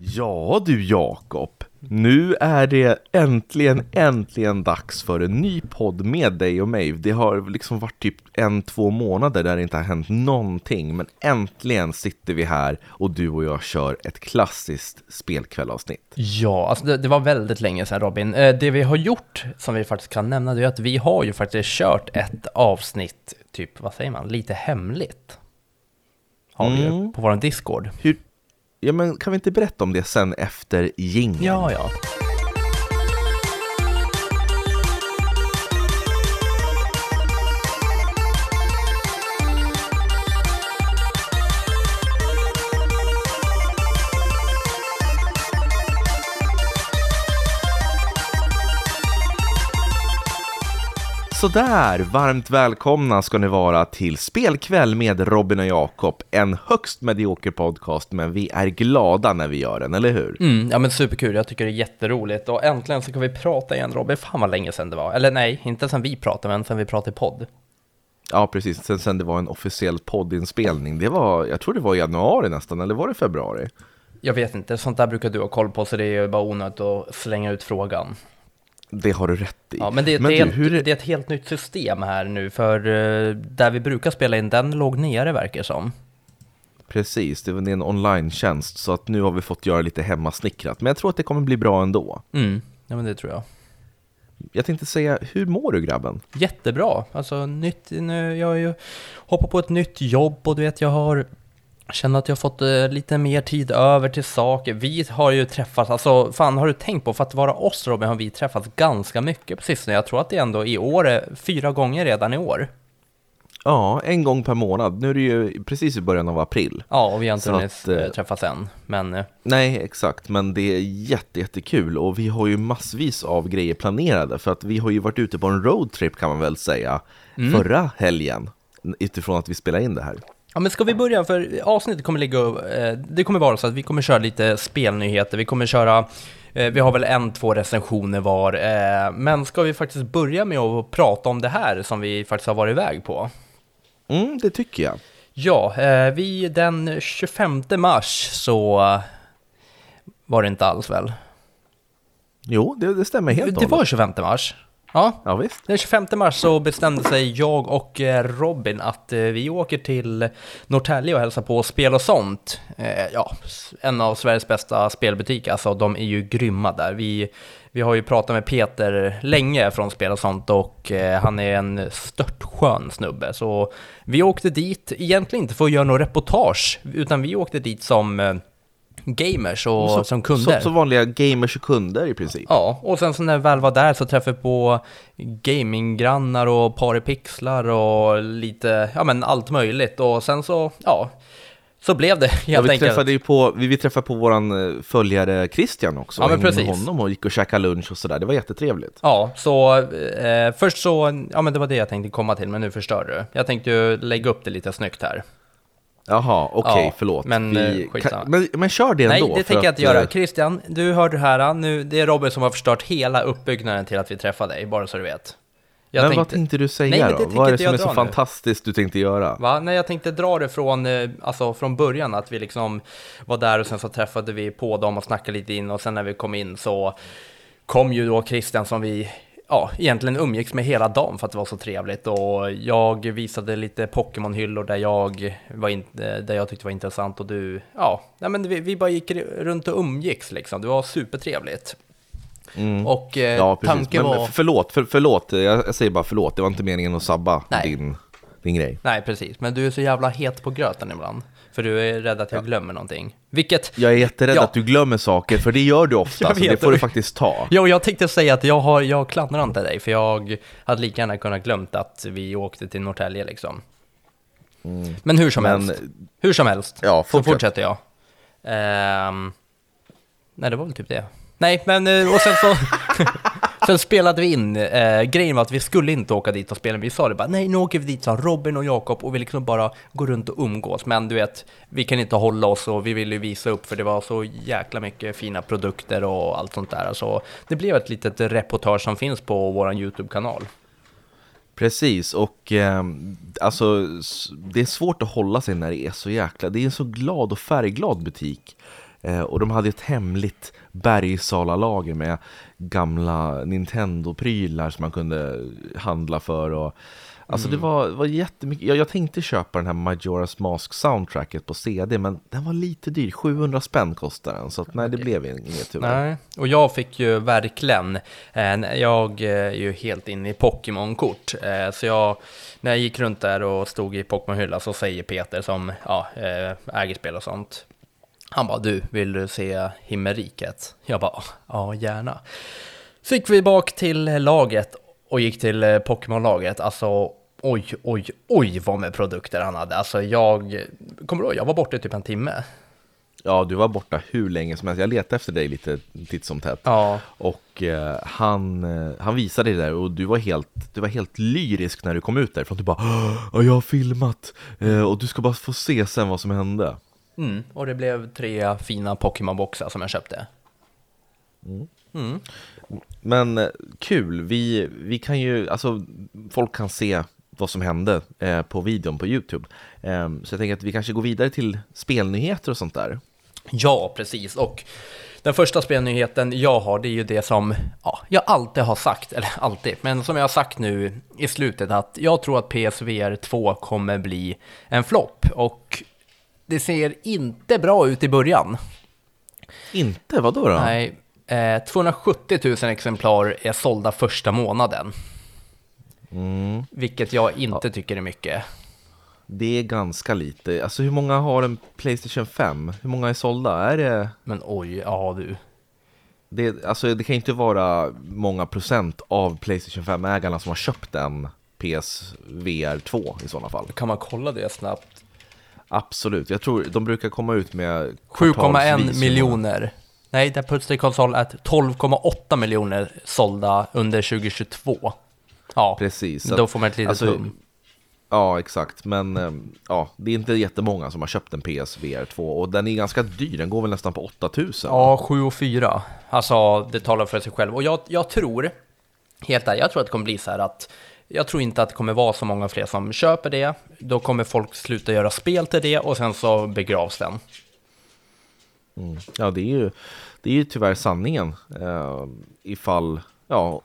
Ja du Jakob, nu är det äntligen, äntligen dags för en ny podd med dig och mig. Det har liksom varit typ en, två månader där det inte har hänt någonting, men äntligen sitter vi här och du och jag kör ett klassiskt spelkvällavsnitt. Ja, alltså det, det var väldigt länge sedan Robin. Eh, Det vi har gjort, som vi faktiskt kan nämna, det är att vi har ju faktiskt kört ett avsnitt, typ, vad säger man, lite hemligt. Har vi Mm. på vår Discord. Hur, ja men kan vi inte berätta om det sen efter jingeln? Ja, ja. Sådär, varmt välkomna ska ni vara till Spelkväll med Robin och Jakob. En högst medioker podcast, men vi är glada när vi gör den, eller hur? Mm, ja men superkul, jag tycker det är jätteroligt. Och äntligen så kan vi prata igen Robin. Fan vad länge sedan det var. Eller nej, inte sen vi pratade, men sen vi pratade i podd. Ja, precis. Sen, sen det var en officiell poddinspelning, det var, jag tror det var i januari nästan, eller var det februari? Jag vet inte, sånt där brukar du ha koll på, så det är bara onödigt att slänga ut frågan. Det har du rätt i. Ja, men det, Men det, är, du, hur det är ett helt nytt system här nu, för eh, där vi brukar spela in, den låg nere verkar som. Precis, det är en online-tjänst, så att nu har vi fått göra lite hemmasnickrat. Men jag tror att det kommer bli bra ändå. Mm, ja men det tror jag. Jag tänkte säga, hur mår du grabben? Jättebra, alltså nytt, nu, jag har ju hoppat på ett nytt jobb och du vet jag har Känner att jag har fått eh, lite mer tid över till saker. Vi har ju träffats, alltså fan har du tänkt på, för att vara oss Robin har vi träffats ganska mycket på sistone. Jag tror att det är ändå i år, är fyra gånger redan i år. Ja, en gång per månad. Nu är det ju precis i början av april. Ja, och vi har inte hunnit eh, eh, träffas än. Men eh, Nej, exakt, men det är jätte, jättekul och vi har ju massvis av grejer planerade för att vi har ju varit ute på en roadtrip kan man väl säga förra helgen utifrån att vi spelade in det här. Ja men ska vi börja, för avsnittet kommer ligga, eh, det kommer vara så att vi kommer köra lite spelnyheter, vi kommer köra, eh, vi har väl en, två recensioner var, eh, men ska vi faktiskt börja med att prata om det här som vi faktiskt har varit iväg på? Mm, det tycker jag. Ja, vi den 25 mars så var det inte alls väl? Jo, det, det stämmer helt och Det var hållet. 25 mars. Ja, Ja, visst. Den 25 mars så bestämde sig jag och eh, Robin att eh, vi åker till Norrtälje och hälsar på Spel och sånt. Eh, Ja, en av Sveriges bästa spelbutiker, alltså de är ju grymma där. Vi, vi har ju pratat med Peter länge från Spel och sånt och han är en störtskön snubbe. Så vi åkte dit, egentligen inte för att göra något reportage, utan vi åkte dit som gamers och som kunder. Så, så vanliga gamers och kunder i princip. Ja, och sen så när vi väl var där så träffade vi på gaminggrannar och paripixlar och lite, ja men allt möjligt. Och sen så, ja, så blev det helt Ja, vi enkelt. träffade ju på, vi, vi träffade på våran eh, följare Christian också. Ja, men Hängde med precis. honom och gick och käkade lunch och sådär. Det var jättetrevligt. Ja, så eh, först så, ja men det var det jag tänkte komma till, men nu förstör du. Jag tänkte ju lägga upp det lite snyggt här. Jaha, okej, Ja, förlåt. men, vi, eh, kan, men, men kör det Nej, ändå. det för tänker jag inte göra. eh, Christian, du hörde det här, nu, det är Robin som har förstört hela uppbyggnaden till att vi träffade dig, bara så du vet. Jag men vad tänkte- tänkte du säga Nej, det då? Vad är det som är så nu. fantastiskt du tänkte göra? Va? Nej, jag tänkte dra det från, eh, alltså, från början, att vi liksom var där och sen så träffade vi på dem och snackade lite in och sen när vi kom in så kom ju då Christian som vi ja, egentligen umgicks med hela dagen för att det var så trevligt och jag visade lite Pokémon-hyllor där jag, var in, eh, där jag tyckte var intressant och du, ja, nej, men vi, vi bara gick runt och umgicks liksom, det var supertrevligt. Och eh, Mm. Ja, tanken Men, var... Förlåt, för, förlåt. Jag, jag säger bara förlåt. Det var inte meningen att sabba Nej. din, din grej. Nej, precis. Men du är så jävla het på gröten ibland. För du är rädd att jag glömmer någonting. Vilket... Jag är jätterädd Ja. att du glömmer saker, för det gör du ofta. Så det får du faktiskt ta. Och jag tänkte säga att jag, har, jag klandrar inte dig, för jag hade lika gärna kunnat glömt att vi åkte till Norrtälje liksom. Men hur som Mm. Men- helst. Hur som helst. Ja, så fortsätt. fortsätter jag. Ehm, nej, det var väl typ det. Nej, men eh, och sen så... sen spelade vi in. Eh, grejen var att vi skulle inte åka dit och spela. Vi sa det bara, nej nu åker vi dit, sa Robin och Jakob och vi liksom bara går runt och umgås. Men du vet, vi kan inte hålla oss och vi ville ju visa upp för det var så jäkla mycket fina produkter och allt sånt där. Så det blev ett litet reportage som finns på vår YouTube-kanal. Precis, och eh, alltså det är svårt att hålla sig när det är så jäkla... Det är en så glad och färgglad butik. Eh, och de hade ett hemligt Bergsala-lager med gamla Nintendo-prylar som man kunde handla för. Och, alltså Mm. det var, var jättemycket. Jag, jag tänkte köpa den här Majora's Mask soundtracket på CD, men den var lite dyr. 700 spänn kostade den, så att, nej, det blev inget tyvärr. Nej, och jag fick ju verkligen, eh, jag eh, är ju helt inne i Pokémon-kort, så jag, när jag gick runt där och stod i Pokémon-hylla så säger Peter som ja, äger spel och sånt, han bara du, vill du se Himmelriket? Jag bara ja, gärna. Så gick vi bak till laget och gick till eh, Pokémon-laget, alltså oj, oj, oj vad med produkter han hade. Alltså jag, kommer du ihåg, jag var borta i typ en timme. Ja, du var borta hur länge som helst. Jag letade efter dig lite titt som tätt. Ja, Och eh, han, eh, han visade dig där och du var, helt, du var helt lyrisk när du kom ut därifrån. Du bara "Åh, jag har filmat eh, och du ska bara få se sen vad som hände. Mm, och det blev tre fina Pokémon-boxar som jag köpte. Men eh, kul, vi, vi kan ju, alltså folk kan se vad som hände eh, på videon på Youtube. Eh, så jag tänker att vi kanske går vidare till spelnyheter och sånt där. Ja, precis. Och den första spelnyheten jag har, det är ju det som ja, jag alltid har sagt, eller alltid, men som jag har sagt nu i slutet, att jag tror att PSVR 2 kommer bli en flopp. Och det ser inte bra ut i början. Inte, vad då? Nej, eh, 270 000 exemplar är sålda första månaden. Mm, Vilket jag inte tycker är mycket. det är ganska lite. Alltså hur många har en Playstation 5? Hur många är sålda? Är det... Men oj, ja du. Det, alltså, det kan inte vara många procent av Playstation 5-ägarna som har köpt en PSVR 2 i sådana fall. Kan man kolla det snabbt? Absolut, jag tror de brukar komma ut med 7,1 kvartalsvis. miljoner. Nej, där Pulsday konsol är 12,8 miljoner sålda under 2022. Ja, Precis. då får man ett litet alltså, hum. Ja, exakt. Men ehm, ja, det är inte jättemånga som har köpt en PSVR 2 och den är ganska dyr. Den går väl nästan på 8000. Ja, 7 och 4. Alltså, det talar för sig själv. Och jag, jag tror, helt ärligt, jag tror att det kommer bli så här att jag tror inte att det kommer vara så många fler som köper det. Då kommer folk sluta göra spel till det och sen så begravs den. Ja, det är ju, det är ju tyvärr sanningen. Uh, ifall, ja,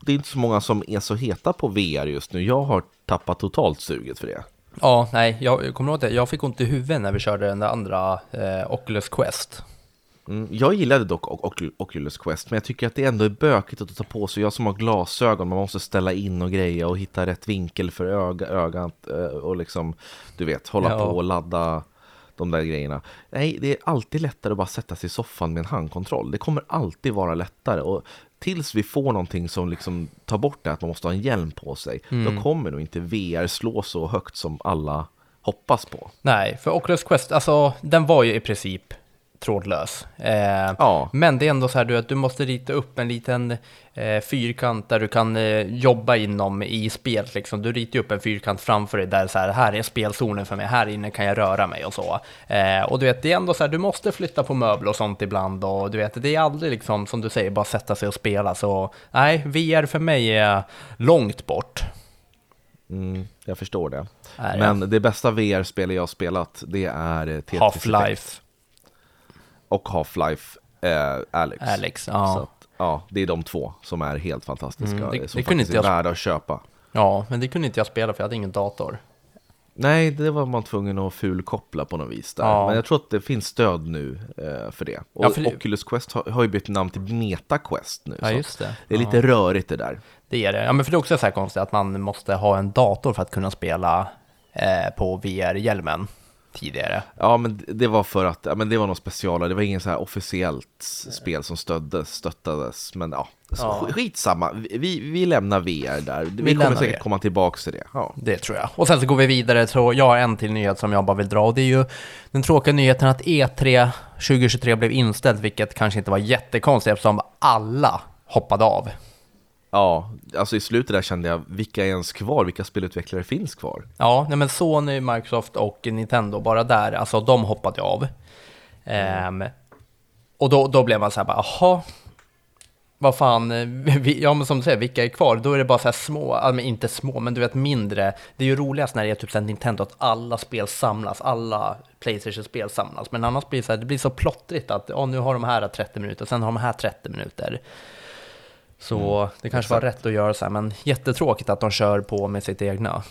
det är inte så många som är så heta på VR just nu. Jag har tappat totalt suget för det. Ja, nej, jag, jag kommer ihåg det. Jag fick ont i huvudet när vi körde den där andra eh, Oculus Quest. Mm, jag gillade dock Oc- Oc- Oculus Quest, men jag tycker att det ändå är bökigt att ta på sig. Jag som har glasögon, man måste ställa in och greja och hitta rätt vinkel för öga, ögat eh, och liksom, du vet, hålla Ja. på och ladda de där grejerna. Nej, det är alltid lättare att bara sätta sig i soffan med en handkontroll. Det kommer alltid vara lättare och tills vi får någonting som liksom tar bort det att man måste ha en hjälm på sig, då kommer nog inte VR slå så högt som alla hoppas på. Nej, för Oculus Quest, alltså den var ju i princip trådlös. Eh, Ja. Men det är ändå så här du, att du måste rita upp en liten eh, fyrkant där du kan eh, jobba inom i spelet. Liksom. Du ritar upp en fyrkant framför dig där så här, här är spelzonen för mig, här inne kan jag röra mig och så. Eh, och du vet, det är ändå så här, du måste flytta på möbler och sånt ibland och du vet, det är aldrig liksom som du säger, bara sätta sig och spela. Så nej, VR för mig är långt bort. Mm, jag förstår det. Jag. Men det bästa VR-spel jag har spelat, det är eh, Tetris Half-Life, och Half-Life eh, Alex. Alex, Så ja. att, ja, det är de två som är helt fantastiska. Mm, det- som det faktiskt är jag- värda att köpa. Ja, men det kunde inte jag spela för jag hade ingen dator. Nej, det var man tvungen att fulkoppla på något vis där. Ja. Men jag tror att det finns stöd nu eh, för det. Och Ja, för Oculus Quest har, har ju bytt namn till Meta Quest nu. Ja, så just det. Det är Ja. lite rörigt det där. Det är det. Ja, men för det är också så här konstigt att man måste ha en dator för att kunna spela eh, på VR-hjälmen tidigare. Ja, men det var för att, ja, men det var något specialare. Det var ingen så här officiellt spel som stöddes, stöttades. Men ja, så Ja. skitsamma. Vi, vi, vi lämnar VR där. Vi, kommer lämnar säkert VR. komma tillbaka till det. Ja. Det tror jag. Och sen så går vi vidare, så jag har en till nyhet som jag bara vill dra och det är ju den tråkiga nyheten att E E3 2023 blev inställt, vilket kanske inte var jättekonstigt eftersom alla hoppade av. Ja, alltså i slutet där kände jag, vilka är ens kvar? Vilka spelutvecklare finns kvar? Ja, nej men Sony, Microsoft och Nintendo, bara där, alltså de hoppade av. Ehm, och då, då blev man så här bara, jaha, vad fan, eh, vi, ja men som du säger, vilka är kvar? Då är det bara så här små, alltså, inte små, men du vet mindre. Det är ju roligast när det är typ så Nintendo, att alla spel samlas, alla Playstation-spel samlas. Men annars blir det så här, det blir så plottrigt att, ja nu har de här 30 minuter, sen har de här 30 minuter. Så Mm, det kanske var rätt att göra så här, men jättetråkigt att de kör på med sitt egna.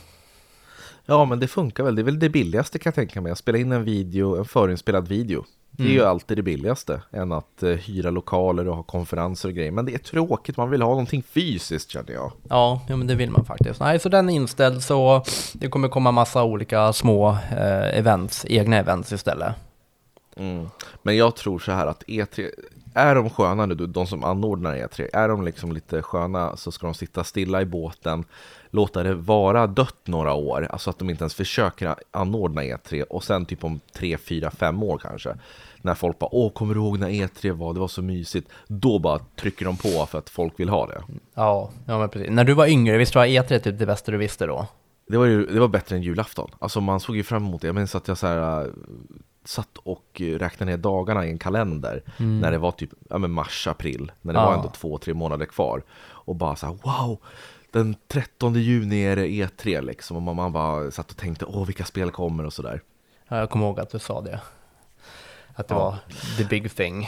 Ja, men det funkar väl. Det är väl det billigaste kan jag tänka mig. Att spela in en video, en förinspelad video. Det är ju alltid det billigaste än att eh, hyra lokaler och ha konferenser och grejer. Men det är tråkigt, man vill ha någonting fysiskt känner jag. Ja, ja men det vill man faktiskt. Nej, så den är inställd så det kommer komma massa olika små eh, events, egna events istället. Mm. Men jag tror så här att E3, är de sköna nu, de som anordnar E3, är de liksom lite sköna så ska de sitta stilla i båten, låta det vara dött några år, alltså att de inte ens försöker anordna E3 och sen typ om 3, 4, 5 år kanske, när folk bara åh, kommer du ihåg när E3 var, det var så mysigt, då bara trycker de på för att folk vill ha det. Ja, ja men precis. När du var yngre, visst var E3 typ det bästa du visste då? Det var ju det var bättre än julafton. Alltså man såg ju fram emot det. Jag minns att jag så här, satt och räknade ner dagarna i en kalender när det var typ ja, men mars, april. När det Ja. var ändå två, tre månader kvar. Och bara så här, wow! Den 13 juni är det E3 liksom. Och man, bara satt och tänkte, åh vilka spel kommer och sådär. Ja, jag kommer ihåg att du sa det. Att det Ja. var the big thing.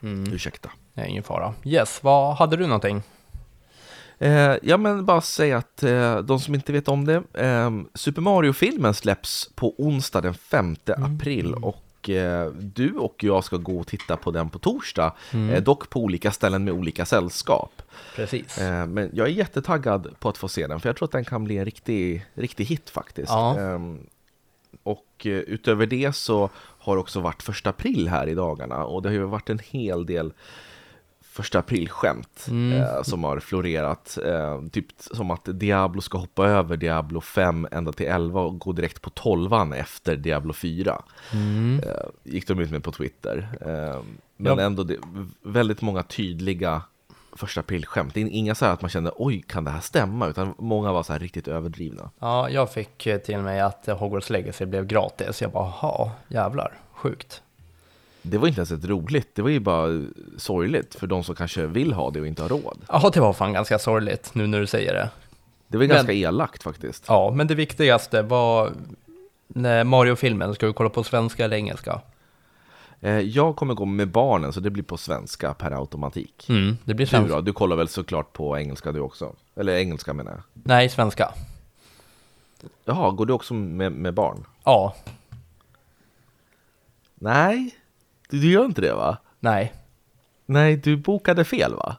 Ursäkta. Det är ingen fara. Yes, vad hade du någonting? Eh, ja men bara säga att eh, de som inte vet om det, eh, Super Mario-filmen släpps på onsdag den 5 april och eh, du och jag ska gå och titta på den på torsdag, eh, dock på olika ställen med olika sällskap. Precis. Eh, men jag är jättetaggad på att få se den, för jag tror att den kan bli en riktig, riktig hit faktiskt. Ja. Ehm, och utöver det så har det också varit första april här i dagarna och det har ju varit en hel del första april-skämt eh, som har florerat. Eh, typ som att Diablo ska hoppa över Diablo 5 ända till 11 och gå direkt på 12 efter Diablo 4. Eh, gick de ut med på Twitter. Eh, men Ja. ändå det, väldigt många tydliga första april-skämt. Inga så här att man kände oj, kan det här stämma? Utan många var så här riktigt överdrivna. Ja, jag fick eh, till mig att Hogwarts Legacy blev gratis. Jag bara, ha, jävlar, sjukt. Det var inte ens ett roligt, det var ju bara sorgligt för de som kanske vill ha det och inte har råd. Ja, det var fan ganska sorgligt nu när du säger det. Det var Men- ganska elakt faktiskt. Ja, men det viktigaste var när Mario-filmen, ska vi kolla på svenska eller engelska? Eh, Jag kommer gå med barnen så det blir på svenska per automatik. Mm, det blir Du svenska. då? Du kollar väl såklart på engelska du också? Eller engelska menar jag. Nej, svenska. Jaha, går du också med, med barn? Ja, Nej, du, gör inte det va? nej, Nej, du bokade fel va?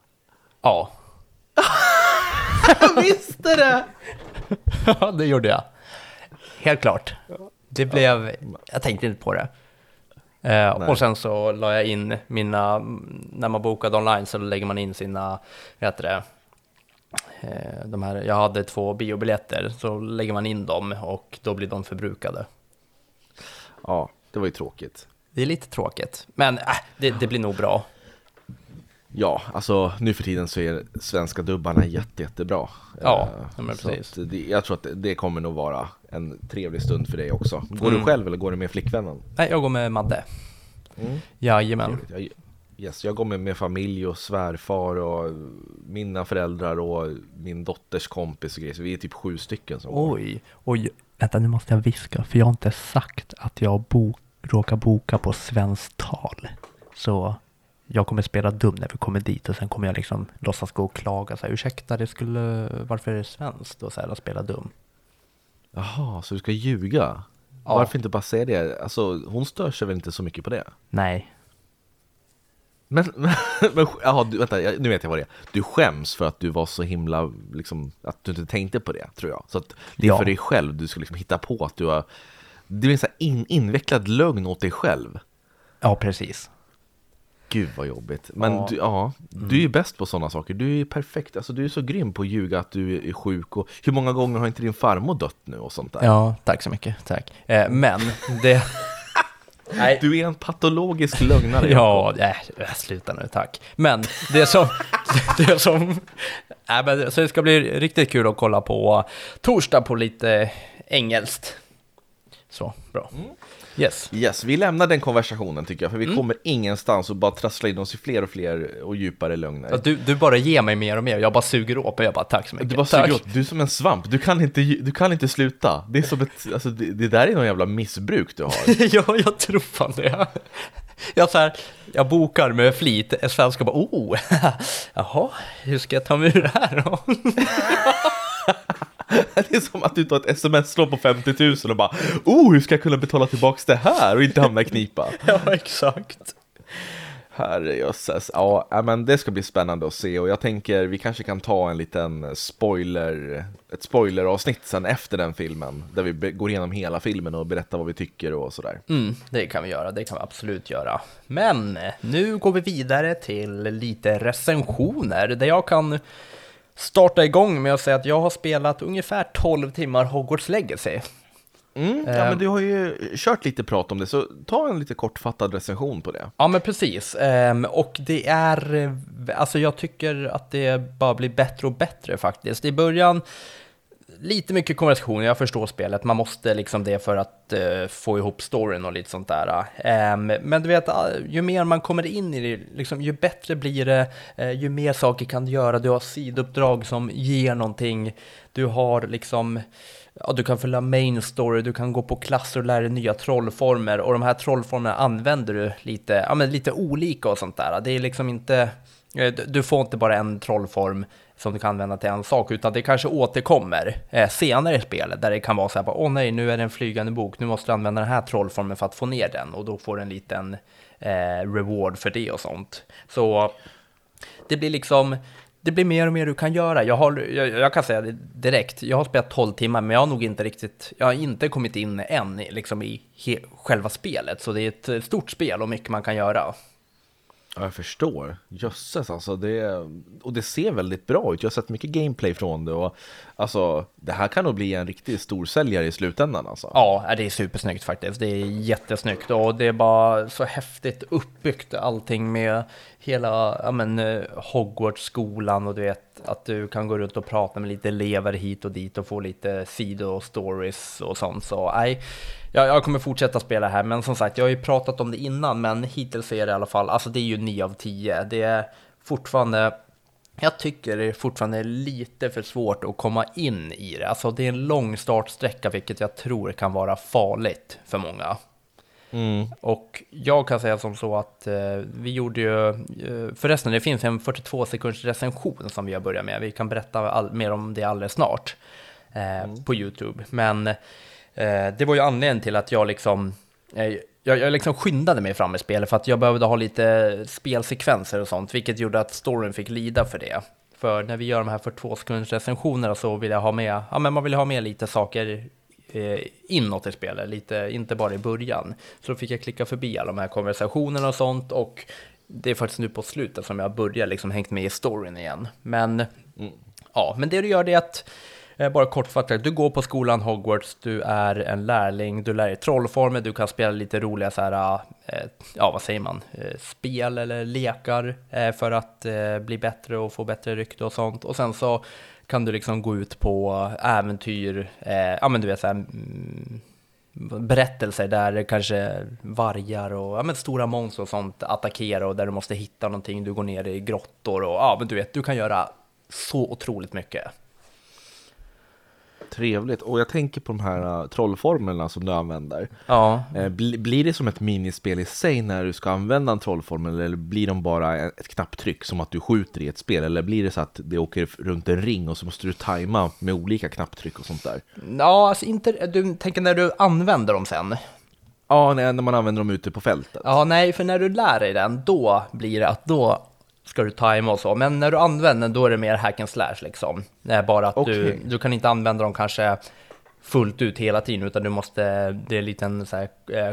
ja. Jag visste det! Ja, det gjorde jag. Helt klart. Det blev, jag tänkte inte på det. Eh, och sen så la jag in mina, när man bokade online så lägger man in sina, vad heter det, eh, de här, jag hade två biobiljetter, så lägger man in dem och då blir de förbrukade. Ja, det var ju tråkigt. Det är lite tråkigt, men äh, det, det blir nog bra. Ja, alltså nu för tiden så är svenska dubbarna jätte, jättebra. Ja, Eh, men precis. det, jag tror att det, det kommer nog vara en trevlig stund för dig också. Går Mm. du själv eller går du med flickvännen? Nej, jag går med Madde. Mm. Jajamän. Jag, yes, jag går med, med familj och svärfar och mina föräldrar och min dotters kompis och grejer. Så vi är typ sju stycken som går. Oj, oj, vänta nu måste jag viska för jag har inte sagt att jag bok, råkar boka på svenskt tal. Så jag kommer spela dum när vi kommer dit och sen kommer jag liksom låtsas gå och klaga så här, ursäkta det skulle, varför är det svenskt och så här och spela dum. Jaha, så du ska ljuga? Ja. Varför inte bara säga det? Alltså hon stör sig väl inte så mycket på det? Nej, Men, men, men du, vänta, jag- nu vet jag vad det är. Du skäms för att du var så himla, liksom, att du inte tänkte på det, tror jag. Så att det är Ja. för dig själv du ska liksom hitta på att du har, det är en här in, invecklad lögn åt dig själv. ja precis. Gud vad jobbigt. Men Ja. du, ja, du är ju bäst på sådana saker. Du är ju perfekt, alltså du är så grym på att ljuga att du är sjuk och hur många gånger har inte din farmor dött nu och sånt där? Ja, tack så mycket, tack. Eh, men det... Nej, Du är en patologisk lögnare. Ja, äh, sluta nu, tack. Men det som... det som äh, men, så det ska bli riktigt kul att kolla på torsdag på lite engelskt. Så, bra. Yes. Yes, vi lämnar den konversationen tycker jag, för vi kommer ingenstans och bara trassla in oss i fler och fler och djupare lögner. Ja, Du, du bara ger mig mer och mer, jag bara suger åt och jag bara tack så mycket. Du bara tack. suger åt, du är som en svamp, du kan inte, du kan inte sluta. Det är som ett, alltså det, det där är någon jävla missbruk du har. ja, jag tror fan det. Jag, så här, jag bokar med flit, SL ska bara oh, jaha, hur ska jag ta mig ur det här då? Det är som att du tar ett sms-lån på 50 000 och bara Oh, hur ska jag kunna betala tillbaks det här och inte hamna i knipa? ja, exakt. Herrejösses, ja men det ska bli spännande att se och jag tänker vi kanske kan ta en liten spoiler, ett spoileravsnitt sen efter den filmen där vi går igenom hela filmen och berättar vad vi tycker och sådär. Mm, det kan vi göra, det kan vi absolut göra. Men nu går vi vidare till lite recensioner där jag kan starta igång med att säga att jag har spelat ungefär 12 timmar Hogwarts Legacy. Mm, ja, men du har ju kört lite prat om det, så ta en lite kortfattad recension på det. Ja, men precis. Ehm, och det är, eh, alltså jag tycker att det bara blir bättre och bättre faktiskt. I början, lite mycket konversation, jag förstår spelet, man måste liksom det för att eh, få ihop storyn och lite sånt där. Um, men du vet, ah, ju mer man kommer in i det, liksom, ju bättre blir det, eh, ju mer saker kan du göra, du har sidouppdrag som ger någonting, du har liksom Ja, du kan följa main story, du kan gå på klasser och lära dig nya trollformer. Och de här trollformerna använder du lite, ja, men lite olika och sånt där. Det är liksom inte, eh, du får inte bara en trollform som du kan använda till en sak, utan det kanske återkommer eh, senare i spelet där det kan vara så här, bara, åh nej, nu är det en flygande bok, nu måste du använda den här trollformen för att få ner den och då får du en liten eh, reward för det och sånt. Så det blir liksom, det blir mer och mer du kan göra. Jag, har, jag, jag kan säga det direkt, jag har spelat 12 timmar, men jag har nog inte riktigt, jag har inte kommit in än i- liksom i he, själva spelet, så det är ett stort spel och mycket man kan göra. Ja, jag förstår. Jösses alltså, det, och det ser väldigt bra ut. Jag har sett mycket gameplay från det och alltså, det här kan nog bli en riktig storsäljare i slutändan alltså. Ja, äh, det är supersnyggt faktiskt. Det är jättesnyggt och det är bara så häftigt uppbyggt allting med hela ja, men, eh, Hogwarts-skolan och du vet att du kan gå runt och prata med lite elever hit och dit och få lite sidostories och sånt. Så nej, jag, jag kommer fortsätta spela här, men som sagt, jag har ju pratat om det innan, men hittills är det i alla fall, alltså det är ju 9 av 10. Det är fortfarande jag tycker det är fortfarande lite för svårt att komma in i det. Alltså det är en lång startsträcka, vilket jag tror kan vara farligt för många. Mm. Och jag kan säga som så att eh, vi gjorde ju, eh, förresten det finns en 42 sekunders recension som vi har börjat med. Vi kan berätta all, mer om det alldeles snart eh, på YouTube. Men eh, det var ju anledningen till att jag liksom, eh, jag, jag liksom skyndade mig fram i spelet för att jag behövde ha lite spelsekvenser och sånt, vilket gjorde att storyn fick lida för det. För när vi gör de här 42 sekunders recensionerna så vill jag ha med, ja men man vill ha med lite saker eh, inåt i spelet, lite, inte bara i början. Så då fick jag klicka förbi alla de här konversationerna och sånt och det är faktiskt nu på slutet som jag börjar liksom hängt med i storyn igen. Men ja, men det du gör det är att Eh, bara kortfattat, du går på skolan Hogwarts, du är en lärling, du lär dig trollformer, du kan spela lite roliga så här, eh, ja vad säger man, eh, spel eller lekar eh, för att eh, bli bättre och få bättre rykte och sånt. Och sen så kan du liksom gå ut på äventyr, eh, ja men du vet så här, mm, berättelser där kanske vargar och ja, men stora monster och sånt attackerar och där du måste hitta någonting, du går ner i grottor och ja men du vet, du kan göra så otroligt mycket. Trevligt, och jag tänker på de här uh, trollformerna som du använder. Ja, Eh, bli, blir det som ett minispel i sig när du ska använda en trollformel eller blir de bara ett knapptryck som att du skjuter i ett spel? Eller blir det så att det åker runt en ring och så måste du tajma med olika knapptryck och sånt där? Ja, alltså inte, du tänker när du använder dem sen? Ja, när när man använder dem ute på fältet. Ja, nej, för när du lär dig den, då blir det att då ska du tajma och så. Men när du använder den, då är det mer hack and slash liksom. Bara att du, Okej. du kan inte använda dem kanske fullt ut hela tiden, utan du måste, det är en liten så här, eh,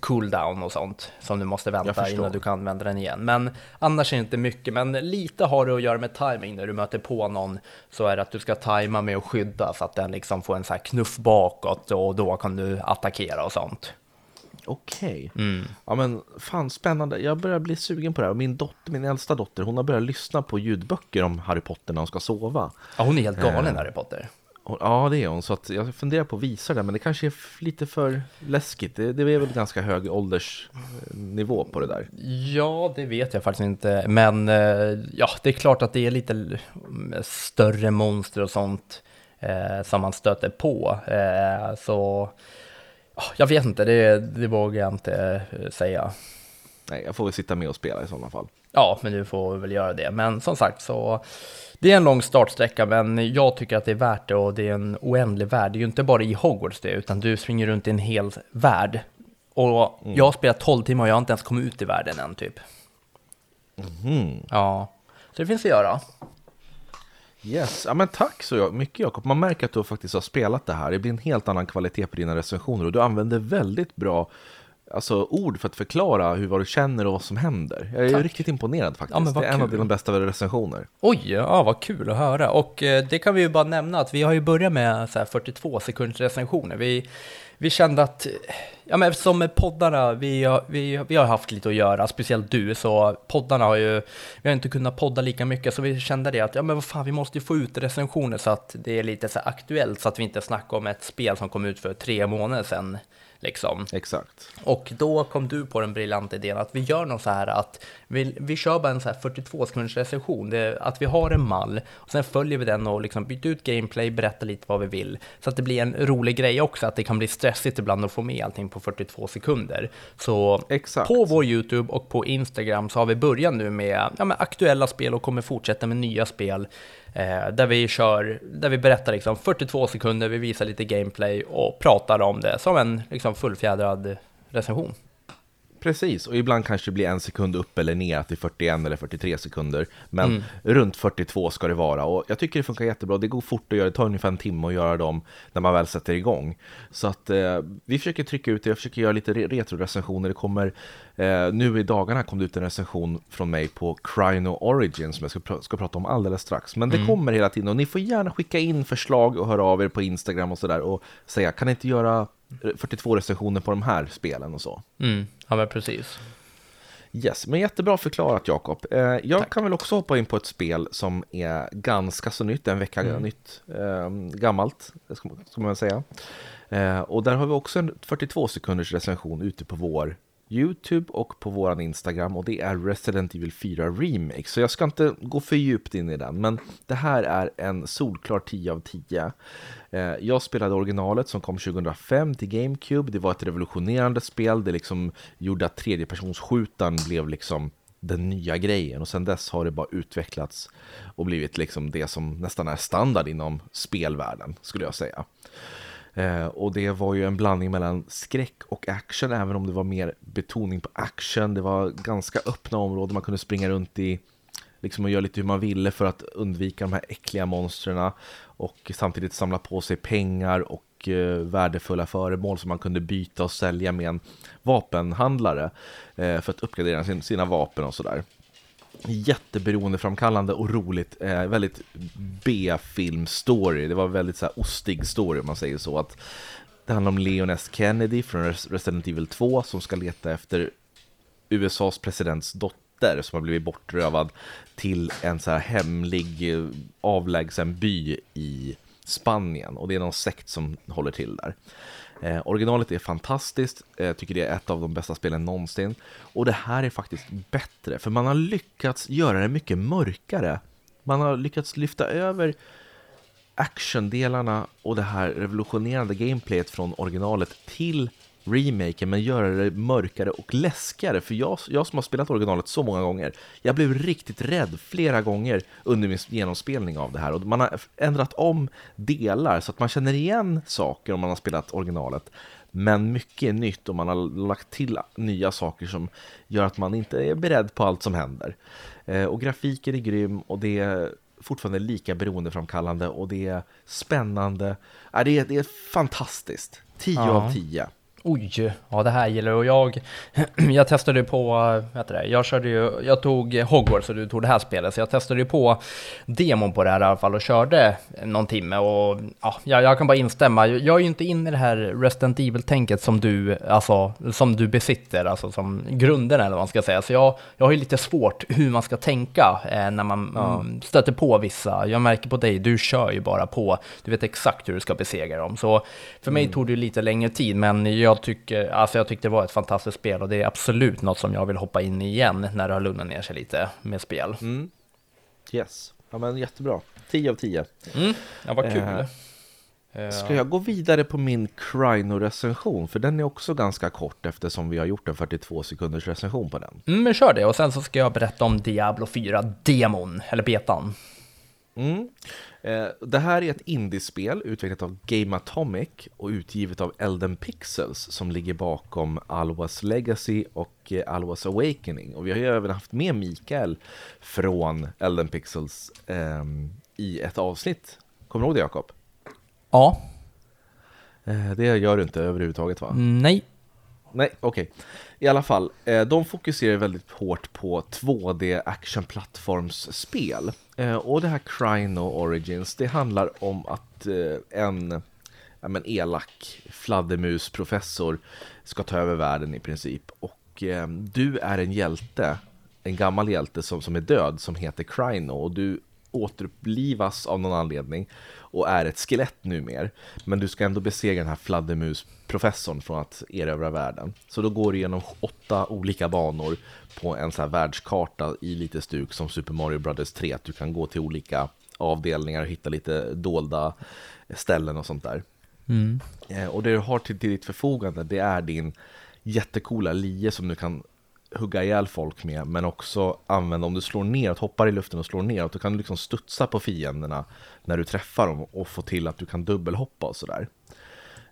cooldown och sånt som du måste vänta innan du kan använda den igen. Men annars är det inte mycket, men lite har det att göra med timing när du möter på någon så är det att du ska tajma med att skydda så att den liksom får en så här knuff bakåt och då kan du attackera och sånt. Okej. Ja men fan spännande. Jag börjar bli sugen på det här. Min dotter, min äldsta dotter, hon har börjat lyssna på ljudböcker om Harry Potter när hon ska sova. Ja, hon är helt galen Harry Potter. Ja, det är hon. Så att jag funderar på att visa det, men det kanske är lite för läskigt. Det, det är väl ganska hög åldersnivå på det där. Ja, det vet jag faktiskt inte. Men eh, ja, det är klart att det är lite större monster och sånt eh, som man stöter på. Eh, så jag vet inte, det, det vågar jag inte eh, säga. Nej, jag får väl sitta med och spela i sådana fall. Ja, men du får väl göra det. Men som sagt så det är en lång startsträcka, men jag tycker att det är värt det och det är en oändlig värld. Det är ju inte bara i Hogwarts det, utan du springer runt i en hel värld. Och mm. jag har spelat 12 timmar och jag har inte ens kommit ut i världen än typ. Mm. Ja, så det finns att göra. Yes, ja, men tack så mycket Jakob. Man märker att du faktiskt har spelat det här. Det blir en helt annan kvalitet på dina recensioner och du använder väldigt bra alltså, ord för att förklara hur vad du känner och vad som händer. Jag är Tack. riktigt imponerad faktiskt. Ja, det är en av dina bästa recensioner. Oj, ja, vad kul att höra. Och eh, det kan vi ju bara nämna att vi har ju börjat med så 42 sekunders recensioner. Vi, vi kände att, ja men eftersom poddarna, vi har, vi, vi har haft lite att göra, speciellt du, så poddarna har ju, vi har inte kunnat podda lika mycket, så vi kände det att, ja men vad fan, vi måste ju få ut recensioner så att det är lite så aktuellt, så att vi inte snackar om ett spel som kom ut för tre månader sedan. Liksom. Exakt. Och då kom du på den briljanta idén att vi gör något så här att vi, vi kör bara en så här 42 sekunders recension. Det, att vi har en mall och sen följer vi den och liksom byter ut gameplay, berättar lite vad vi vill. Så att det blir en rolig grej också, att det kan bli stressigt ibland att få med allting på 42 sekunder. Så Exakt. på vår YouTube och på Instagram så har vi börjat nu med, ja, med aktuella spel och kommer fortsätta med nya spel. Eh, där vi kör, där vi berättar liksom 42 sekunder, vi visar lite gameplay och pratar om det som en liksom fullfjädrad recension. Precis, och ibland kanske det blir en sekund upp eller ner till 41 eller 43 sekunder. Men mm. runt 42 ska det vara och jag tycker det funkar jättebra. Det går fort att göra, det tar ungefär en timme att göra dem när man väl sätter igång. Så att eh, vi försöker trycka ut det, jag försöker göra lite retro-recensioner. Det kommer, eh, nu i dagarna kom det ut en recension från mig på Crino Origin som jag ska, pr ska prata om alldeles strax. Men det mm. kommer hela tiden och ni får gärna skicka in förslag och höra av er på Instagram och sådär och säga, kan ni inte göra 42 recensioner på de här spelen och så. Mm, ja men precis. Yes, men jättebra förklarat Jakob. Eh, jag Tack. kan väl också hoppa in på ett spel som är ganska så nytt, en vecka mm. nytt, eh, gammalt, ska man säga. Eh, och där har vi också en 42 sekunders recension ute på vår Youtube och på våran Instagram och det är Resident Evil 4 Remake. Så jag ska inte gå för djupt in i den, men det här är en solklar 10 av 10. Eh, jag spelade originalet som kom 2005 till GameCube. Det var ett revolutionerande spel. Det liksom gjorde att tredjepersonsskjutaren blev liksom den nya grejen och sen dess har det bara utvecklats och blivit liksom det som nästan är standard inom spelvärlden skulle jag säga. Eh, och det var ju en blandning mellan skräck och action, även om det var mer betoning på action. Det var ganska öppna områden man kunde springa runt i liksom och göra lite hur man ville för att undvika de här äckliga monstren och samtidigt samla på sig pengar och eh, värdefulla föremål som man kunde byta och sälja med en vapenhandlare eh, för att uppgradera sin, sina vapen och sådär jätteberoendeframkallande och roligt, eh, väldigt B-film-story. Det var väldigt så här ostig story om man säger så. Att det handlar om Leon S. Kennedy från Resident Evil 2 som ska leta efter USAs presidents dotter som har blivit bortrövad till en så här hemlig eh, avlägsen by i Spanien och det är någon sekt som håller till där. Eh, originalet är fantastiskt, eh, jag eh, tycker det är ett av de bästa spelen någonsin. Och det här är faktiskt bättre, för man har lyckats göra det mycket mörkare. Man har lyckats lyfta över actiondelarna och det här revolutionerande gameplayet från originalet till remaken men göra det mörkare och läskigare. För jag, jag som har spelat originalet så många gånger, jag blev riktigt rädd flera gånger under min genomspelning av det här. Och man har ändrat om delar så att man känner igen saker om man har spelat originalet. Men mycket är nytt och man har lagt till nya saker som gör att man inte är beredd på allt som händer. Eh, och grafiken är grym och det är fortfarande lika beroendeframkallande och det är spännande. det, är, det är fantastiskt. 10 ja. av 10. Oj, ja det här gillar och jag. Jag testade ju på, heter det, jag körde ju, jag tog Hogwarts och du tog det här spelet, så jag testade ju på demon på det här i alla fall och körde någon timme och ja, jag, kan bara instämma. Jag är ju inte inne i det här Resident Evil-tänket som du, alltså, som du besitter, alltså som grunden eller vad man ska säga. Så jag, jag har ju lite svårt hur man ska tänka eh, när man mm, stöter på vissa. Jag märker på dig, du kör ju bara på, du vet exakt hur du ska besegra dem. Så för mig mm. tog det lite längre tid, men jag tycker, alltså jag tyckte det var ett fantastiskt spel och det är absolut något som jag vill hoppa in i igen när det har lugnat ner sig lite med spel. Mm. Yes, ja men jättebra. 10 av 10. Mm. Ja, vad kul. Eh, ska jag gå vidare på min Crino-recension? För den är också ganska kort eftersom vi har gjort en 42 sekunders recension på den. Mm, men kör det och sen så ska jag berätta om Diablo 4-demon, eller betan. Mm. Eh, det här är ett indiespel utvecklat av Game Atomic och utgivet av Elden Pixels som ligger bakom Alwas Legacy och eh, Alwas Awakening. Och vi har ju även haft med Mikael från Elden Pixels eh, i ett avsnitt. Kommer du ihåg det Jakob? Ja. Eh, det gör du inte överhuvudtaget va? Nej. Nej, okej. Okay. I alla fall, eh, de fokuserar väldigt hårt på 2D actionplattformsspel. Eh, och det här Crino Origins, det handlar om att eh, en ja, men elak fladdermusprofessor ska ta över världen i princip. Och eh, du är en hjälte, en gammal hjälte som, som är död, som heter Crino. Och du återupplivas av någon anledning och är ett skelett numer. Men du ska ändå besegra den här fladdermusprofessorn från att erövra världen. Så då går du igenom åtta olika banor på en så här världskarta i lite stuk som Super Mario Brothers 3. Att du kan gå till olika avdelningar och hitta lite dolda ställen och sånt där. Mm. Eh, och det du har till, till ditt förfogande det är din jättekola lie som du kan hugga ihjäl folk med, men också använda, om du slår neråt, hoppar i luften och slår neråt, då kan du liksom studsa på fienderna när du träffar dem och få till att du kan dubbelhoppa och sådär.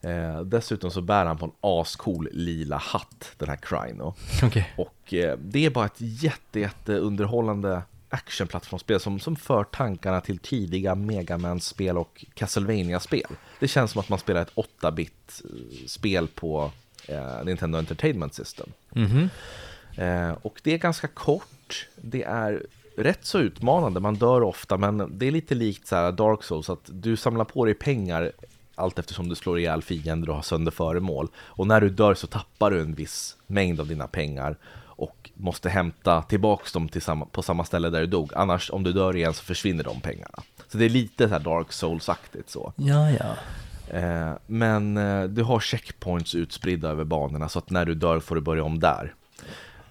Eh, dessutom så bär han på en ascool lila hatt, den här Crino. Okay. Och eh, det är bara ett jätte, jätte underhållande actionplattformsspel som, som för tankarna till tidiga Megaman-spel och Castlevania-spel. Det känns som att man spelar ett 8-bit-spel på eh, Nintendo Entertainment System. Mm -hmm. Eh, och det är ganska kort, det är rätt så utmanande, man dör ofta, men det är lite likt så Dark Souls, att du samlar på dig pengar allt eftersom du slår ihjäl fiender och har sönder föremål. Och när du dör så tappar du en viss mängd av dina pengar och måste hämta tillbaks dem till samma, på samma ställe där du dog. Annars, om du dör igen så försvinner de pengarna. Så det är lite så Dark Souls-aktigt så. Ja, ja. Eh, men eh, du har checkpoints utspridda över banorna så att när du dör får du börja om där.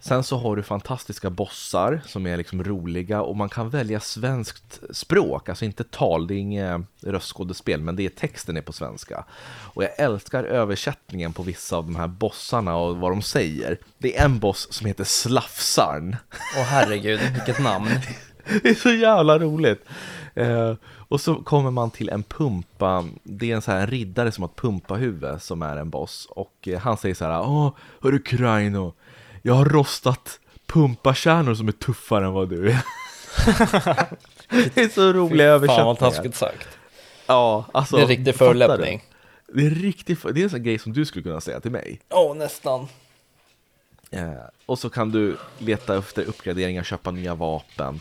Sen så har du fantastiska bossar som är liksom roliga och man kan välja svenskt språk, alltså inte tal, det är inget röstskådespel, men det är texten är på svenska. Och jag älskar översättningen på vissa av de här bossarna och vad de säger. Det är en boss som heter Slafsarn. Åh herregud, vilket namn. det är så jävla roligt. Eh, och så kommer man till en pumpa, det är en, så här, en riddare som har ett pumpahuvud som är en boss. Och eh, han säger så här, åh, hörru Kraino, jag har rostat pumpakärnor som är tuffare än vad du är. det är så roliga översättningar. Fan vad taskigt sagt. Ja, alltså. Det är riktig förolämpning. Det är riktigt, det är en sån grej som du skulle kunna säga till mig. Ja, oh, nästan. Eh, och så kan du leta efter uppgraderingar, köpa nya vapen.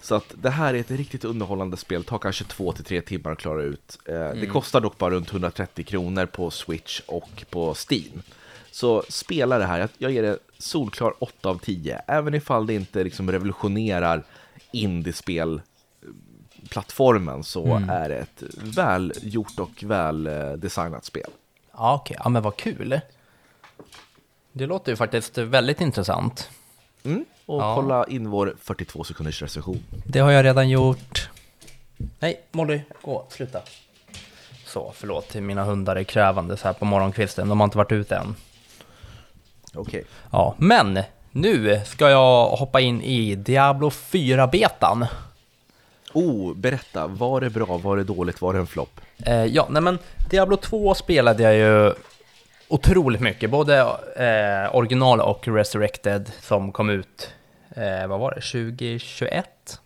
Så att det här är ett riktigt underhållande spel, tar kanske två till tre timmar att klara ut. Eh, mm. Det kostar dock bara runt 130 kronor på Switch och på Steam. Så spela det här, jag ger det solklar 8 av 10. Även ifall det inte liksom revolutionerar indiespel plattformen så mm. är det ett väl gjort och väl eh, designat spel. Ja, okej. Okay. Ja, men vad kul. Det låter ju faktiskt väldigt intressant. Mm. Och ja. kolla in vår 42 sekunders recension. Det har jag redan gjort. Nej, Molly, gå, sluta. Så, förlåt, mina hundar är krävande så här på morgonkvisten. De har inte varit ute än. Okej. Ja, men nu ska jag hoppa in i Diablo 4-betan. Oh, berätta. Var det bra? Var det dåligt? Var det en flopp? Eh, ja, nej men Diablo 2 spelade jag ju otroligt mycket, både eh, original och Resurrected som kom ut, eh, vad var det, 2021?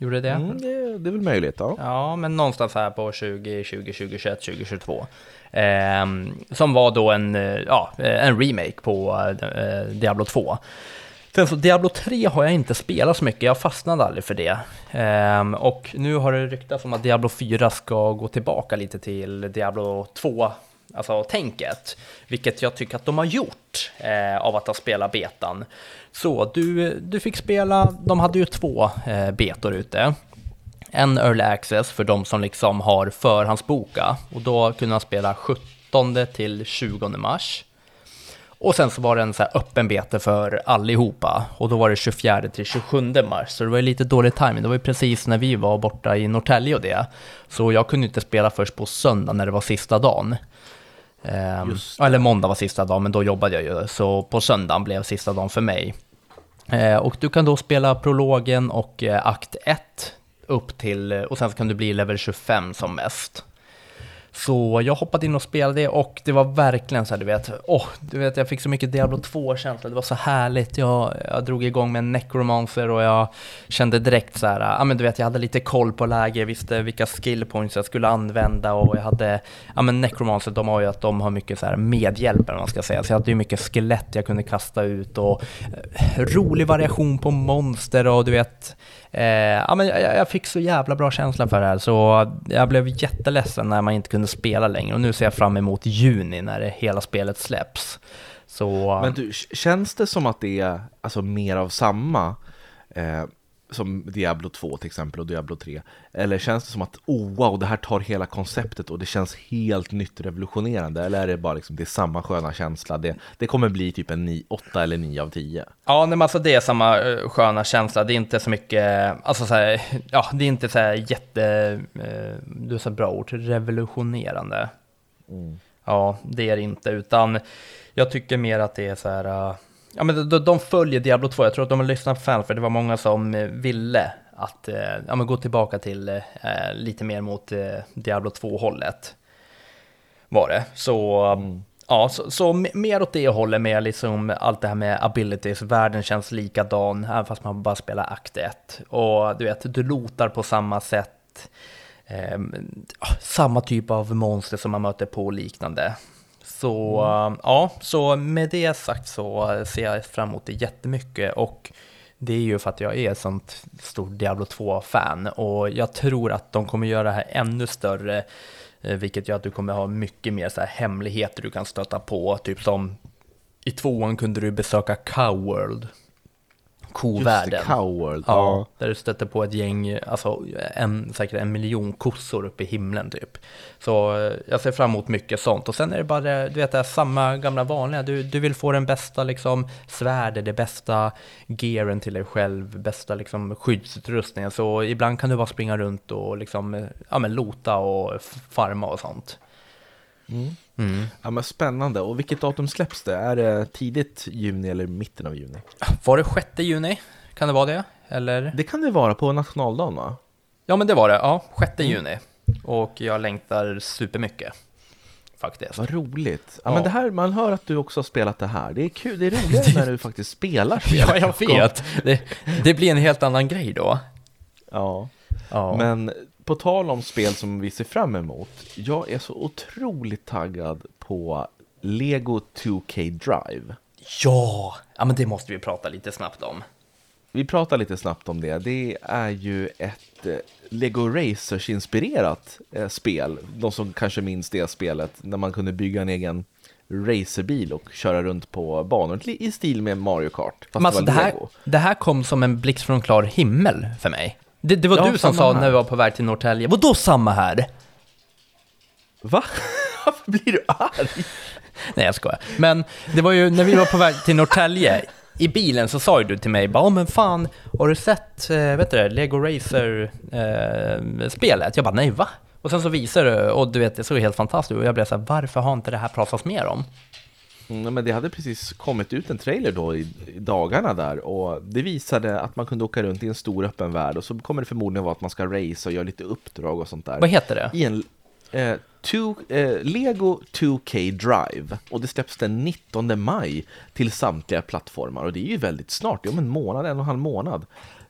Gjorde det? Mm, det, det är väl möjligt, ja. Ja, men någonstans här på 20, 20, 2021, 2022. Eh, som var då en, eh, ja, eh, en remake på eh, Diablo 2. Sen så Diablo 3 har jag inte spelat så mycket, jag fastnade aldrig för det. Eh, och nu har det ryktats om att Diablo 4 ska gå tillbaka lite till Diablo 2 alltså tänket, vilket jag tycker att de har gjort eh, av att ha spelat betan. Så du, du fick spela, de hade ju två eh, betor ute. En early access för de som liksom har förhandsboka och då kunde man spela 17 till 20 mars. Och sen så var det en så öppen bete för allihopa och då var det 24 till 27 mars. Så det var lite dålig timing. Det var ju precis när vi var borta i Norrtälje och det. Så jag kunde inte spela först på söndag när det var sista dagen. Um, eller måndag var sista dagen, men då jobbade jag ju. Så på söndagen blev sista dagen för mig. Uh, och du kan då spela prologen och uh, akt 1 upp till, eh, och sen så kan du bli level 25 som mest. Så jag hoppade in och spelade och det var verkligen så här, du vet, åh, du vet, jag fick så mycket Diablo 2-känsla, det var så härligt. Jag, jag drog igång med en Necromancer och jag kände direkt så här, ja men du vet, jag hade lite koll på läget, jag visste vilka skill points jag skulle använda och jag hade, ja men Necromancer, de har ju att de har mycket så här medhjälp eller man ska säga, så jag hade ju mycket skelett jag kunde kasta ut och eh, rolig variation på monster och du vet, Eh, ja, men jag, jag, fick så jävla bra känsla för det här, så jag blev jätteledsen när man inte kunde spela längre. Och nu ser jag fram emot juni när det hela spelet släpps. Så... Men du, känns det som att det är alltså, mer av samma? Eh, som Diablo 2 till exempel och Diablo 3? Eller känns det som att oh wow, det här tar hela konceptet och det känns helt nytt revolutionerande? Eller är det bara liksom, det är samma sköna känsla? Det, det kommer bli typ en 9, 8 eller 9 av 10? Ja, men alltså det är samma uh, sköna känsla. Det är inte så mycket, alltså så här, ja, det är inte så här jätte, uh, du så bra ord, revolutionerande. Mm. Ja, det är det inte, utan jag tycker mer att det är så här, uh, ja men de, de följer Diablo 2, jag tror att de har lyssnat på fan för det var många som eh, ville att eh, ja, men gå tillbaka till eh, eh lite mer mot eh, Diablo 2-hållet. Var det. Så, mm. ja, så, så, mer åt det hållet med liksom allt det här med abilities, världen känns likadan, även fast man bara spelar akt 1. Och du vet, du lotar på samma sätt. Eh, samma typ av monster som man möter på och liknande. Så mm. ja, så med det sagt så ser jag fram emot det jättemycket och det är ju för att jag är ett sånt stort Diablo 2-fan och jag tror att de kommer göra det här ännu större, eh, vilket gör att du kommer ha mycket mer så här hemligheter du kan stöta på, typ som i tvåan kunde du besöka Cowworld kovärlden. Cowworld. Ja, ja, där du stöter på ett gäng, alltså en, säkert en miljon kossor uppe i himlen typ. Så eh, jag ser fram emot mycket sånt. Och sen är det bara, du vet, det samma gamla vanliga. Du, du vill få den bästa liksom svärdet, det bästa gearen till dig själv, bästa liksom skyddsutrustningen. Så ibland kan du bara springa runt och liksom, ja men lota och farma och sånt. Mm. Mm. Ja, men spännande. Och vilket datum släpps det? Är det tidigt juni eller mitten av juni? Var det 6 juni? Kan det vara det? Eller? Det kan det vara på nationaldagen va? Ja men det var det, ja. 6 mm. juni. Och jag längtar supermycket. Faktiskt. Vad roligt. Ja, ja, Men det här, man hör att du också har spelat det här. Det är kul, det är roligare när du faktiskt spelar spel. Ja, jag vet. Det, det blir en helt annan grej då. Ja. ja. Men på tal om spel som vi ser fram emot. Jag är så otroligt taggad på Lego 2K Drive. Ja, ja men det måste vi prata lite snabbt om. Vi pratar lite snabbt om det. Det är ju ett eh, Lego Racers-inspirerat eh, spel. De som kanske minns det spelet, när man kunde bygga en egen racerbil och köra runt på banor i stil med Mario Kart. Fast alltså, det, här, det här kom som en blixt från klar himmel för mig. Det, det var ja, du som sa här. när vi var på väg till Norrtälje. Vadå samma här? Va? Varför blir du arg? Nej, jag skojar. Men det var ju när vi var på väg till Norrtälje, i bilen så sa ju du till mig bara, men fan, har du sett, äh, vet du Lego Racer-spelet? Äh, jag bara, nej va? Och sen så visade du, och du vet, det såg helt fantastiskt ut, och jag blev så här, varför har inte det här pratats mer om? Mm, men det hade precis kommit ut en trailer då i, i, dagarna där och det visade att man kunde åka runt i en stor öppen värld och så kommer det förmodligen vara att man ska race och göra lite uppdrag och sånt där. Vad heter det? I en, eh, two, eh, Lego 2K Drive och det släpps den 19 maj till samtliga plattformar och det är ju väldigt snart, det är om en månad, en och en halv månad.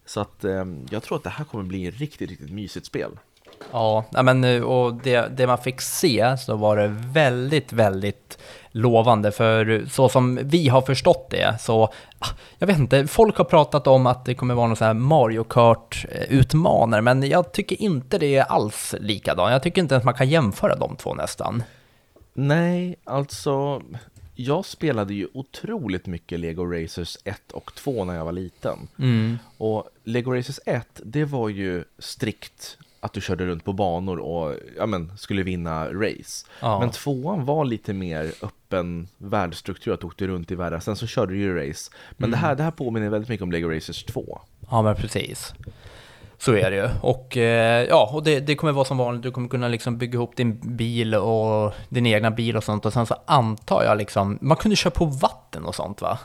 Så att eh, jag tror att det här kommer bli ett riktigt, riktigt mysigt spel. Ja, men eh, och det, det man fick se så var det väldigt, väldigt lovande. För så som vi har förstått det så, ah, jag vet inte, folk har pratat om att det kommer vara någon sån här Mario Kart-utmanare, men jag tycker inte det är alls likadant. Jag tycker inte ens man kan jämföra de två nästan. Nej, alltså jag spelade ju otroligt mycket Lego Racers 1 och 2 när jag var liten. Mm. Och Lego Racers 1, det var ju strikt att du körde runt på banor och ja, men, skulle vinna race. Ja. Men tvåan var lite mer öppen världsstruktur, att du åkte runt i världen. Sen så körde du ju race. Men det, här, det här påminner väldigt mycket om Lego Racers 2. Ja, men precis. Så är det ju. Och eh, ja, och det, det kommer vara som vanligt. Du kommer kunna liksom bygga ihop din bil och din egna bil och sånt. Och sen så antar jag liksom, man kunde köra på vatten och sånt va?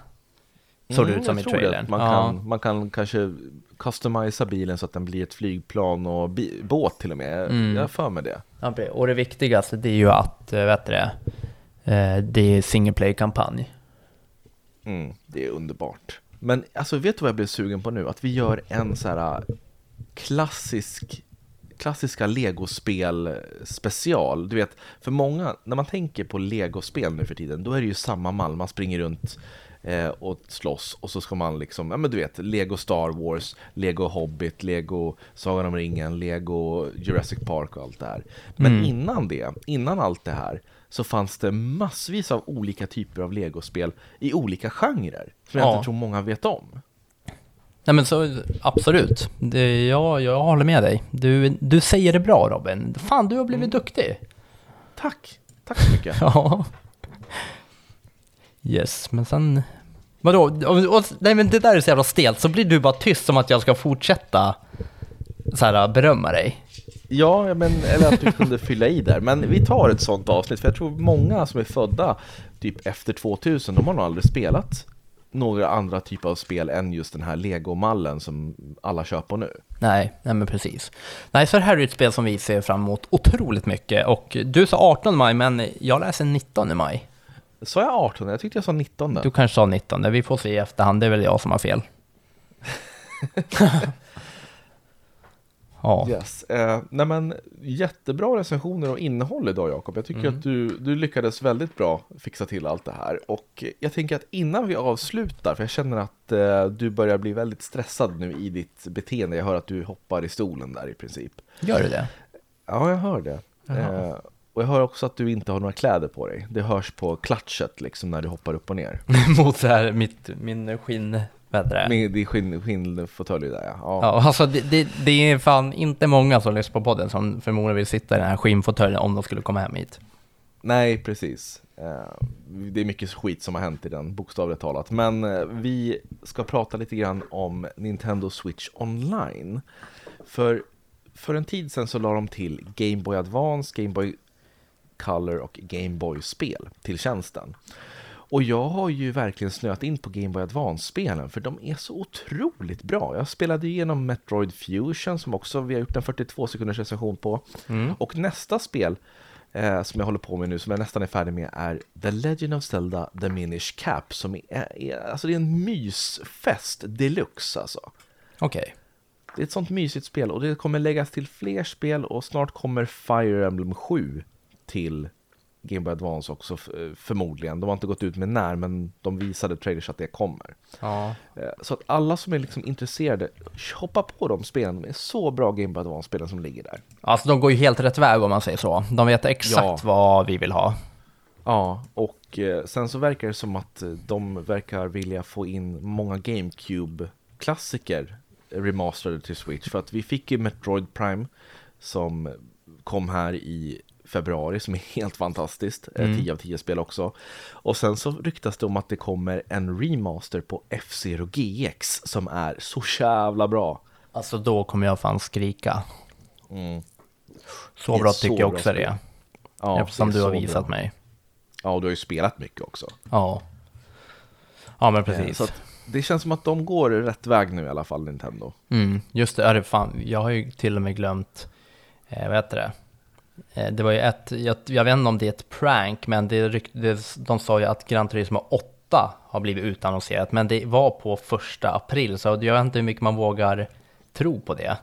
Såg det ut som i Mm, trailern. Man, ja. kan, man kan kanske customisa bilen så att den blir ett flygplan och båt till och med. Mm. Jag har för mig det. Ja, och det viktigaste det är ju att, eh, vet du det, eh, det är single play-kampanj. Mm, det är underbart. Men alltså, vet du vad jag blev sugen på nu? Att vi gör en så här äh, klassisk klassiska legospel special. Du vet, för många, när man tänker på legospel nu för tiden, då är det ju samma mall. Man springer runt eh, och slåss och så ska man liksom, ja men du vet, Lego Star Wars, Lego Hobbit, Lego Sagan om ringen, Lego Jurassic Park och allt det här. Men Mm. innan det, innan allt det här, så fanns det massvis av olika typer av legospel i olika genrer. Som jag Ja. inte tror många vet om. Nej men så absolut, det, ja, jag håller med dig. Du, du säger det bra Robin. Fan, du har blivit duktig. Tack! Tack så mycket. Ja. Yes, men sen... Vadå? Och, och, nej men det där är så jävla stelt, så blir du bara tyst som att jag ska fortsätta så här, berömma dig. Ja, men, eller att du kunde fylla i där. Men vi tar ett sånt avsnitt, för jag tror många som är födda typ efter 2000, de har nog aldrig spelat några andra typer av spel än just den här Lego-mallen som alla kör på nu. Nej, nej men precis. Nej, så det här är ett spel som vi ser fram emot otroligt mycket. Och du sa 18 maj, men jag läser 19 maj. Sa jag 18? Jag tyckte jag sa 19. Du kanske sa 19, vi får se i efterhand, det är väl jag som har fel. ja. Yes. Eh, nej men, jättebra recensioner och innehåll idag Jakob. Jag tycker Mm. att du, du lyckades väldigt bra fixa till allt det här. Och jag tänker att innan vi avslutar, för jag känner att eh, du börjar bli väldigt stressad nu i ditt beteende. Jag hör att du hoppar i stolen där i princip. Gör du det? Ja, jag hör det. Eh, och jag hör också att du inte har några kläder på dig. Det hörs på klatschet liksom när du hoppar upp och ner. Mot så här mitt, min skinn... Vad heter det? Din skinn, skinnfåtölj där ja. ja. Ja, alltså det, det, det är fan inte många som lyssnar på podden som förmodligen vill sitta i den här skinnfåtöljen om de skulle komma hem hit. Nej, precis. Eh, Det är mycket skit som har hänt i den, bokstavligt talat. Men eh, vi ska prata lite grann om Nintendo Switch Online. För, för en tid sedan så la de till Game Boy Advance, Game Boy Color och Game Boy-spel till tjänsten. Och jag har ju verkligen snöat in på Game Boy Advance-spelen för de är så otroligt bra. Jag spelade igenom Metroid Fusion som också vi har gjort en 42 sekunders recension på. Och nästa spel eh, som jag håller på med nu, som jag nästan är färdig med, är The Legend of Zelda The Minish Cap. Som är, är, alltså det är en mysfest deluxe alltså. Okej. Det är ett sånt mysigt spel och det kommer läggas till fler spel och snart kommer Fire Emblem 7 till Game Boy Advance också förmodligen. De har inte gått ut med när men de visade trailers att det kommer. Ja. Eh, Så att alla som är liksom intresserade, hoppa på de spelen. De är så bra Game Boy Advance-spelen som ligger där. Alltså de går ju helt rätt väg om man säger så. De vet exakt Ja. vad vi vill ha. Ja, och eh, sen så verkar det som att eh, de verkar vilja få in många GameCube-klassiker remasterade till Switch. För att vi fick ju Metroid Prime som kom här i februari som är helt fantastiskt. Mm. 10 av 10 spel också. Och sen så ryktas det om att det kommer en remaster på F-Zero GX som är så jävla bra. Alltså då kommer jag fan skrika. Mm. Så bra så tycker jag bra också spel. det. Ja, Eftersom det du har visat bra. mig. Ja, och du har ju spelat mycket också. Ja. Ja men Eh, precis. Så det känns som att de går rätt väg nu i alla fall, Nintendo. Mm, just det, är det fan, jag har ju till och med glömt, eh, vad heter det? Eh, det var ju ett, jag, jag vet inte om det är ett prank, men det, det, de sa ju att Gran Turismo 8 har blivit utannonserat, men det var på första april, så jag vet inte hur mycket man vågar tro på det.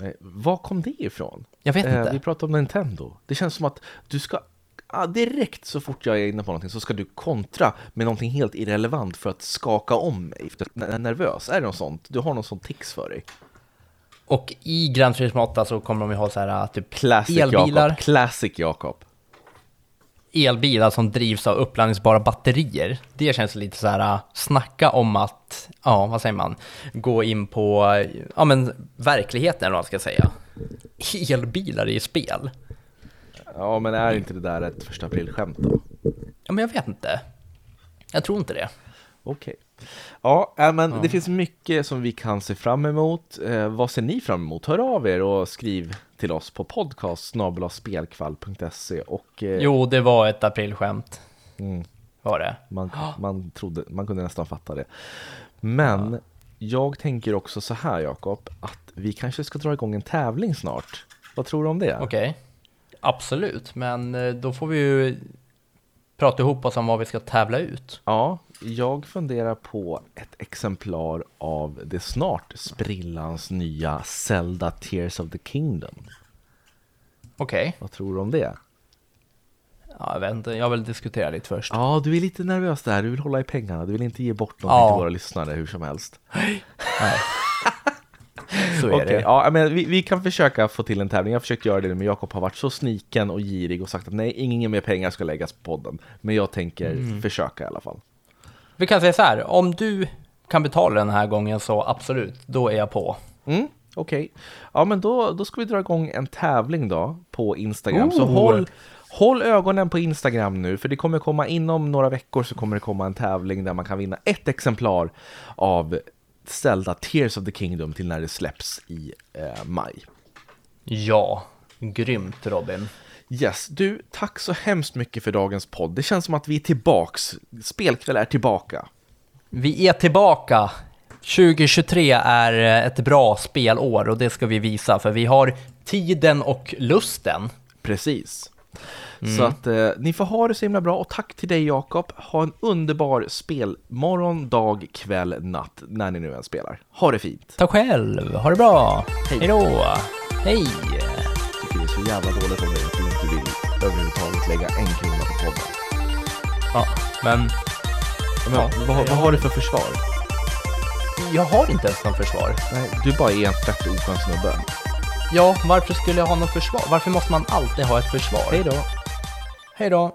Nej, Var kom det ifrån? Jag vet Eh, inte. vi pratar om Nintendo. Det känns som att du ska ah, direkt så fort jag är inne på någonting så ska du kontra med någonting helt irrelevant för att skaka om mig. För att jag är nervös. Är det något sånt? Du har någon sån tics för dig? Och i Gran Turismo 8 så kommer de ju ha så här typ Classic elbilar, Jakob. Classic Jakob. elbilar som drivs av uppladdningsbara batterier. Det känns lite så här, snacka om att, ja vad säger man, gå in på, ja men verkligheten eller vad man ska säga. Elbilar i spel. Ja, men är inte det där ett första aprilskämt då? Ja men jag vet inte. Jag tror inte det. Okej. Ja, äh, men det finns mycket som vi kan se fram emot. Eh, vad ser ni fram emot? Hör av er och skriv till oss på podcast och eh, Jo, det var ett aprilskämt. Mm. Var det. man, man, trodde, man kunde nästan fatta det. Men jag tänker också så här Jakob, att vi kanske ska dra igång en tävling snart. Vad tror du om det? Okej. Absolut, men eh, då får vi ju prata ihop oss om vad vi ska tävla ut. Ja, jag funderar på ett exemplar av det snart sprillans nya Zelda Tears of the Kingdom. Okej. Vad tror du om det? Ja, jag vet inte, jag vill diskutera lite först. Ja, du är lite nervös där. Du vill hålla i pengarna. Du vill inte ge bort någonting Ja. till våra lyssnare hur som helst. Så är Okej, det. ja, men vi, vi kan försöka få till en tävling. Jag har försökt göra det, men Jakob har varit så sniken och girig och sagt att nej, ingen mer pengar ska läggas på podden. Men jag tänker Mm. försöka i alla fall. Vi kan säga så här, om du kan betala den här gången så absolut, då är jag på. Mm, Okej, ja men då, då ska vi dra igång en tävling då på Instagram. Så Oh. håll, håll ögonen på Instagram nu, för det kommer komma inom några veckor så kommer det komma en tävling där man kan vinna ett exemplar av Zelda Tears of the Kingdom till när det släpps i eh, maj. Ja, grymt Robin. Yes, du, tack så hemskt mycket för dagens podd. Det känns som att vi är tillbaks. Spelkväll är tillbaka. Vi är tillbaka. 2023 är eh, ett bra spelår och det ska vi visa för vi har tiden och lusten. Precis. Så att eh, ni får ha det så himla bra och tack till dig Jakob. Ha en underbar spelmorgon, dag, kväll, natt när ni nu än spelar. Ha det fint. Ta själv, ha det bra. Hej. Då. Hej. det är så jävla dåligt av dig överhuvudtaget lägga en krona på podden. Ja, men Men, Ja, vad, vad har du för försvar? jag har inte ens någon försvar. Nej, du bara är en fett oskön snubbe. Ja, varför skulle jag ha något försvar? Varför måste man alltid ha ett försvar? Hej då! Hej då.